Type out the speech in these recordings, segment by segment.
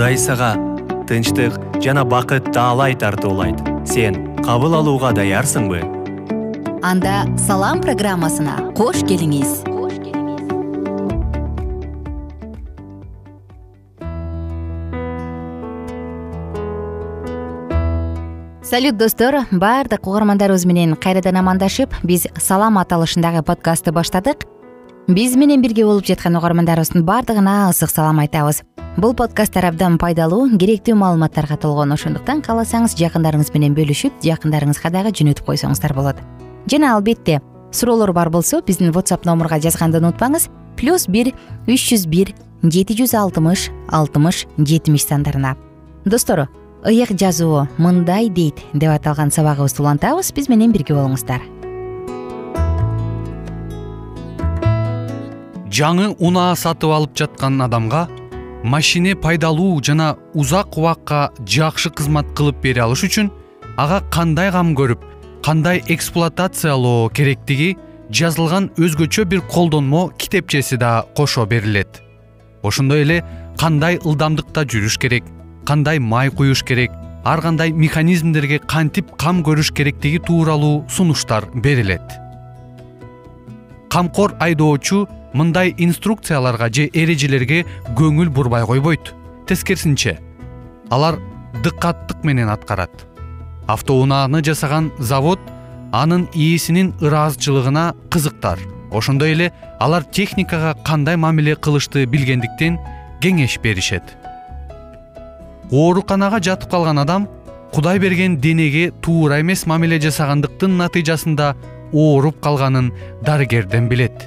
кудай сага тынчтык жана бакыт таалай тартуулайт. Сен кабыл алууга даярсыңбы? Анда салам программасына кош келиңиз. Салют достор. Баардык угармандарыбыз менен кайрадан амандашып биз салам аталышындагы подкастты баштадык. Биз менен бирге болуп жаткан угармандарыбыздын баардыгына ысык салам айтабыз бул подкасттар абдан пайдалуу керектүү маалыматтарга толгон. Ошондуктан кааласаңыз жакындарыңыз менен бөлүшүп жакындарыңызга дагы жөнөтүп койсоңуздар болот. Жана албетте суроолор бар болсо биздин whatsapp номурга жазганды унутпаңыз. Плюс бир үч жүз бир жети жүз алтымыш алтымыш жетимиш сандарына достор ыйык жазуу мындай дейт деп аталган сабагыбызды улантабыз. Биз менен бирге болуңуздар. Жаңы унаа сатып алып жаткан адамга машине пайдалуу жана узак убакка жакшы кызмат кылып бере алыш үчүн ага кандай кам көрүп кандай эксплуатациялоо керектиги жазылган өзгөчө бир колдонмо китепчеси да кошо берилет. Ошондой эле кандай ылдамдыкта жүрүш керек кандай май куюш керек ар кандай механизмдерге кантип кам көрүш керектиги тууралуу сунуштар берилет. Камкор айдоочу мындай инструкцияларга же эрежелерге көңүл бурбай койбойт. Тескерисинче алар дыккаттык менен аткарат. Автоунааны жасаган завод анын ээсинин ыраазычылыгына кызыктар. Ошондой эле алар техникага кандай мамиле кылышты билгендиктен кеңеш беришет. Ооруканага жатып калган адам кудай берген денеге туура эмес мамиле жасагандыктын натыйжасында ооруп калганын дарыгерден билет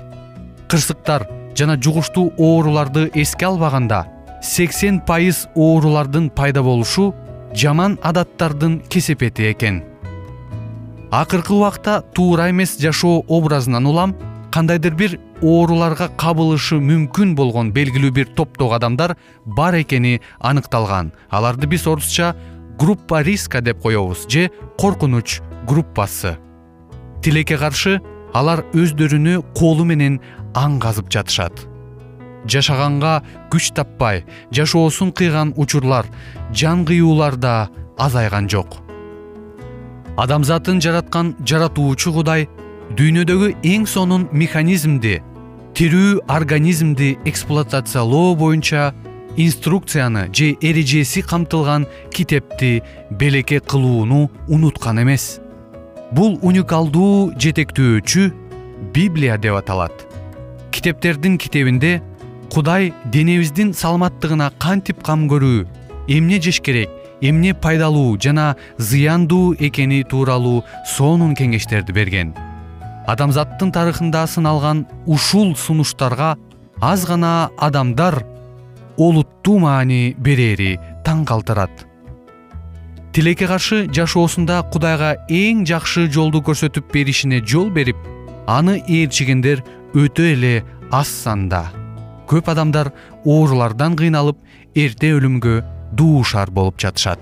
кырсыктар жана жугуштуу ооруларды эске албаганда сексен пайыз оорулардын пайда болушу жаман адаттардын кесепети экен. Акыркы убакта туура эмес жашоо образынан улам кандайдыр бир ооруларга кабылышы мүмкүн болгон белгилүү бир топтогу адамдар бар экени аныкталган. Аларды биз орусча группа риска деп коебуз же коркунуч группасы тилекке каршы алар өздөрүнү колу менен аң казып жатышат. Жашаганга күч таппай жашоосун кыйган учурлар жан кыюулар да азайган жок. Адамзатын жараткан жаратуучу кудай дүйнөдөгү эң сонун механизмди тирүү организмди эксплуатациялоо боюнча инструкцияны же эрежеси камтылган китепти белекке кылууну унуткан эмес. Бул уникалдуу жетектөөчү библия деп аталат китептердин китебинде кудай денебиздин саламаттыгына кантип кам көрүү эмне жеш керек эмне пайдалуу жана зыяндуу экени тууралуу сонун кеңештерди берген адамзаттын тарыхында сыналган ушул сунуштарга аз гана адамдар олуттуу маани берери таң калтырат. Тилекке каршы жашоосунда кудайга эң жакшы жолду көрсөтүп беришине жол берип аны ээрчигендер өтө эле аз санда. Көп адамдар оорулардан кыйналып эрте өлүмгө дуушар болуп жатышат.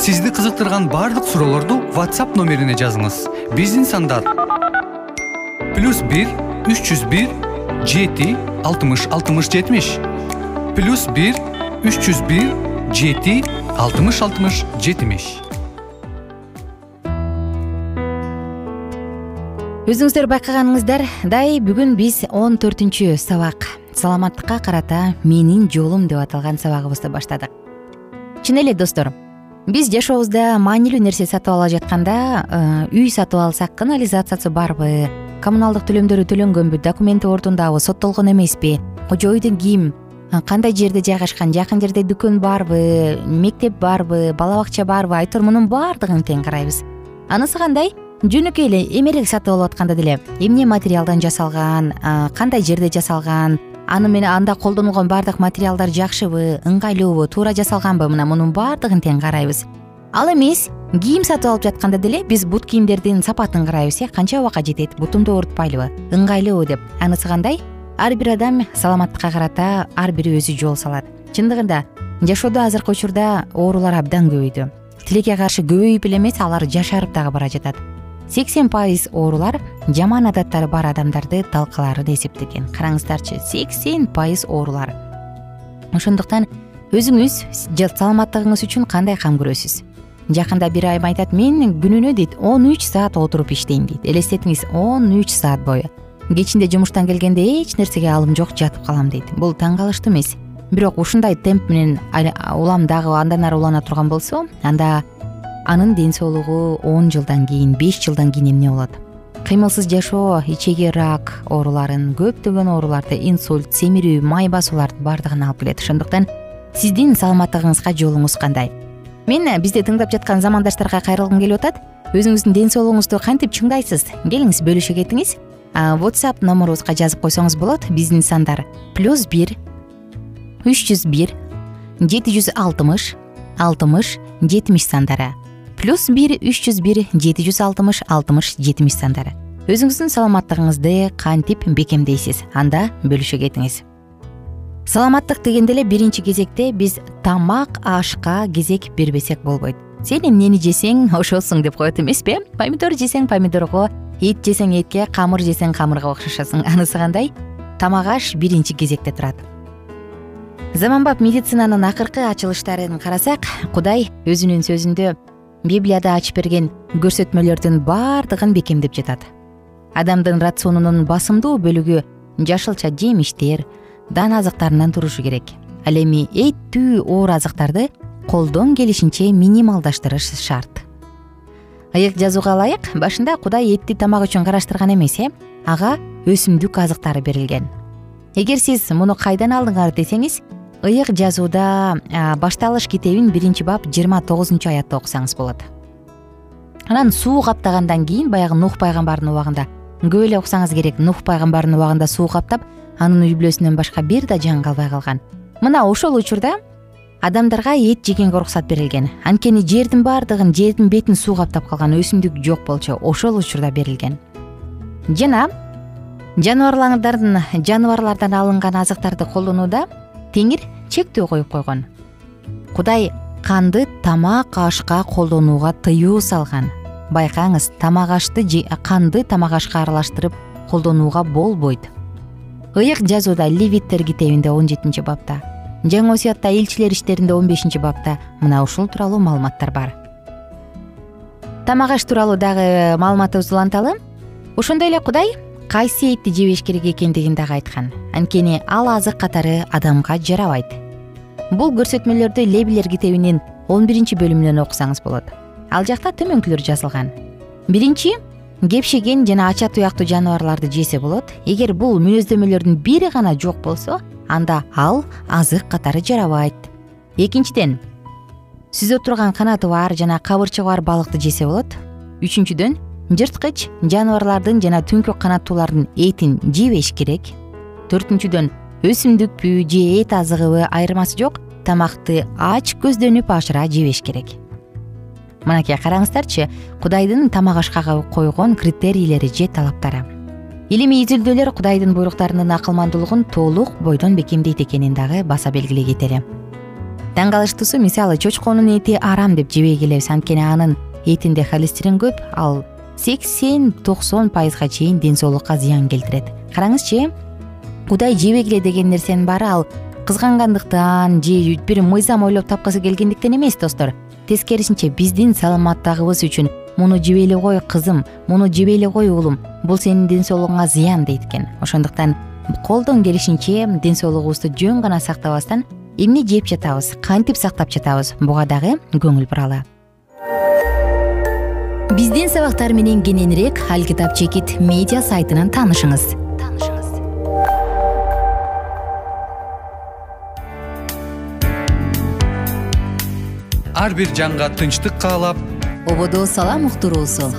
Сизди кызыктырган баардык суроолорду whatsapp номерине жазыңыз. Биздин сандар плюс бир үч жүз бир жети алтымыш алтымыш жетимиш. Плюс бир үч жүз бир жети алтымыш алтымыш жетимиш өзүңүздөр байкаганыңыздардай бүгүн биз он төртүнчү сабак. Саламаттыкка карата менин жолум деп аталган сабагыбызды баштадык. Чын эле достор биз жашообузда маанилүү нерсе сатып ала жатканда э, үй сатып алсак канализациясы барбы коммуналдык төлөмдөрү төлөнгөнбү документи ордундабы соттолгон эмеспи кожо үйдү ким кандай жерде жайгашкан жакын жерде дүкөн барбы мектеп барбы бала бакча барбы айтор мунун баардыгын тең карайбыз. Анысы кандай жөнөкөй эле эмерек сатып алып атканда деле эмне материалдан жасалган кандай жерде жасалган аны менен анда колдонулгон баардык материалдар жакшыбы ыңгайлуубу туура жасалганбы мына мунун баардыгын тең карайбыз. Ал эмес кийим сатып алып жатканда деле биз бут кийимдердин сапатын карайбыз э канча убакка жетет бутумду оорутпайлыбы ыңгайлуубу деп. Анысы кандай? Ар бир адам саламаттыкка карата ар бири өзү жол салат. Чындыгында жашоодо азыркы учурда оорулар абдан көбөйдү. Тилекке каршы көбөйүп эле эмес алар жашарып дагы бара жатат сексен пайыз оорулар жаман адаттары бар адамдарды талкалаарын эсептеген. Караңыздарчы сексен пайыз оорулар. Ошондуктан өзүңүз саламаттыгыңыз үчүн кандай кам көрөсүз? Жакында бир айым айтат мен күнүнө дейт он үч саат отуруп иштейм дейт. Элестетиңиз он үч саат бою кечинде жумуштан келгенде эч нерсеге алым жок жатып калам дейт. Бул таң калыштуу эмес. Бирок ушундай темп менен улам дагы андан ары улана турган болсо анда анын ден соолугу он жылдан кийин беш жылдан кийин эмне болот? Кыймылсыз жашоо ичеги рак ооруларын көптөгөн ооруларды инсульт семирүү май басууларды баардыгын алып келет. Ошондуктан сиздин саламаттыгыңызга жолуңуз кандай? Мен бизди тыңдап жаткан замандаштарга кайрылгым келип атат. Өзүңүздүн ден соолугуңузду кантип чыңдайсыз келиңиз бөлүшө кетиңиз whatsapp номерубузга жазып койсоңуз болот. Биздин сандар плюс бир үч жүз бир жети жүз алтымыш алтымыш жетимиш сандары плюс бир үч жүз бир жети жүз алтымыш алтымыш жетимиш сандары. Өзүңүздүн саламаттыгыңызды кантип бекемдейсиз? Анда бөлүшө кетиңиз саламаттык дегенде эле биринчи кезекте биз тамак ашка кезек бербесек болбойт. Сен эмнени жесең ошосуң деп коет эмеспи э помидор жесең помидорго эт жесең этке камыр жесең камырга окшошосуң анысы кандай? Тамак аш биринчи кезекте турат. Заманбап медицинанын акыркы ачылыштарын карасак кудай өзүнүн сөзүндө библияда ачып берген көрсөтмөлөрдүн баардыгын бекемдеп жатат. Адамдын рационунун басымдуу бөлүгү жашылча жемиштер дан азыктарынан турушу керек. Ал эми эттүү оор азыктарды колдон келишинче минималдаштырыш шарт. Ыйык жазууга ылайык башында кудай этти тамак үчүн караштырган эмес э? Ага өсүмдүк азыктары берилген. Эгер сиз муну кайдан алдыңар десеңиз ыйык жазууда башталыш китебин биринчи бап жыйырма тогузунчу аятты окусаңыз болот. Анан суу каптагандан кийин баягы нух пайгамбардын убагында көп эле уксаңыз керек нух пайгамбардын убагында суу каптап анын үй бүлөсүнөн башка бир да жан калбай калган. Мына ошол учурда адамдарга эт жегенге уруксат берилген. Анткени жердин баардыгын жердин бетин суу каптап калган өсүмдүк жок болчу ошол учурда берилген. Жана жаныбарлардын жаныбарлардан алынган азыктарды колдонууда теңир чектөө коюп койгон. Кудай канды тамак ашка колдонууга тыюу салган. Байкаңыз тамак ашты канды тамак ашка аралаштырып колдонууга болбойт. Ыйык жазууда левиттер китебинде он жетинчи бапта жаңы осуятта элчилер иштеринде он бешинчи бапта мына ушул тууралуу маалыматтар бар. Тамак аш тууралуу дагы маалыматыбызды уланталы. Ошондой эле кудай кайсы этти жебеш керек экендигин дагы айткан. Анткени ал азык катары адамга жарабайт. Бул көрсөтмөлөрдү лебилер китебинин он биринчи бөлүмүнөн окусаңыз болот. Ал жакта төмөнкүлөр жазылган. Биринчи кепшеген жана ача туяктуу жаныбарларды жесе болот. Эгер бул мүнөздөмөлөрдүн бири гана жок болсо анда ал азык катары жарабайт. Экинчиден сүзө турган канаты бар жана кабырчыгы бар балыкты жесе болот. Үчүнчүдөн жырткыч жаныбарлардын жана түнкү канаттуулардын этин жебеш керек. Төртүнчүдөн өсүмдүкпү же эт азыгыбы айырмасы жок тамакты ач көздөнүп ашыра жебеш керек. Мынакей караңыздарчы кудайдын тамак ашка койгон критерийлери же талаптары. Илимий изилдөөлөр кудайдын буйруктарынын акылмандуулугун толук бойдон бекемдейт экенин дагы баса белгилей кетели. Таң калыштуусу мисалы чочконун эти арам деп жебей келебиз анткени анын этинде холестерин көп ал сексен токсон пайызга чейин ден соолукка зыян келтирет. Караңызчы кудай жебегиле деген нерсенин баары ал кызгангандыктан же бир мыйзам ойлоп тапкысы келгендиктен эмес достор. Тескерисинче биздин саламаттыгыбыз үчүн муну жебей эле кой кызым муну жебей эле кой уулум. Бул сенин ден соолугуңа зыян дейт экен. Ошондуктан колдон келишинче ден соолугубузду жөн гана сактабастан эмне жеп жатабыз кантип сактап жатабыз буга дагы көңүл буралы биздин сабактар менен кененирээк алкитап чекит медиа сайтынан таанышыңыз. Ар бир жанга тынчтык каалап. Ободо салам уктуруусу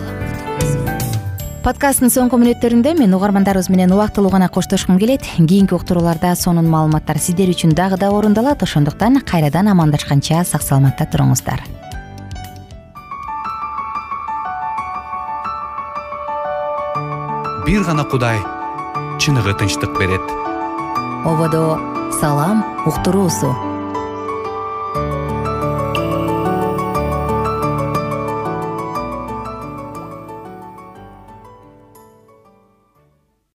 подкасттын соңку мүнөттөрүндө мен угармандарыбыз менен убактылуу гана коштошкум келет. Кийинки уктурууларда сонун маалыматтар сиздер үчүн дагы да орундалат ошондуктан кайрадан амандашканча сак саламатта туруңуздар бир гана кудай чыныгы тынчтык берет. Ободо салам уктуруусу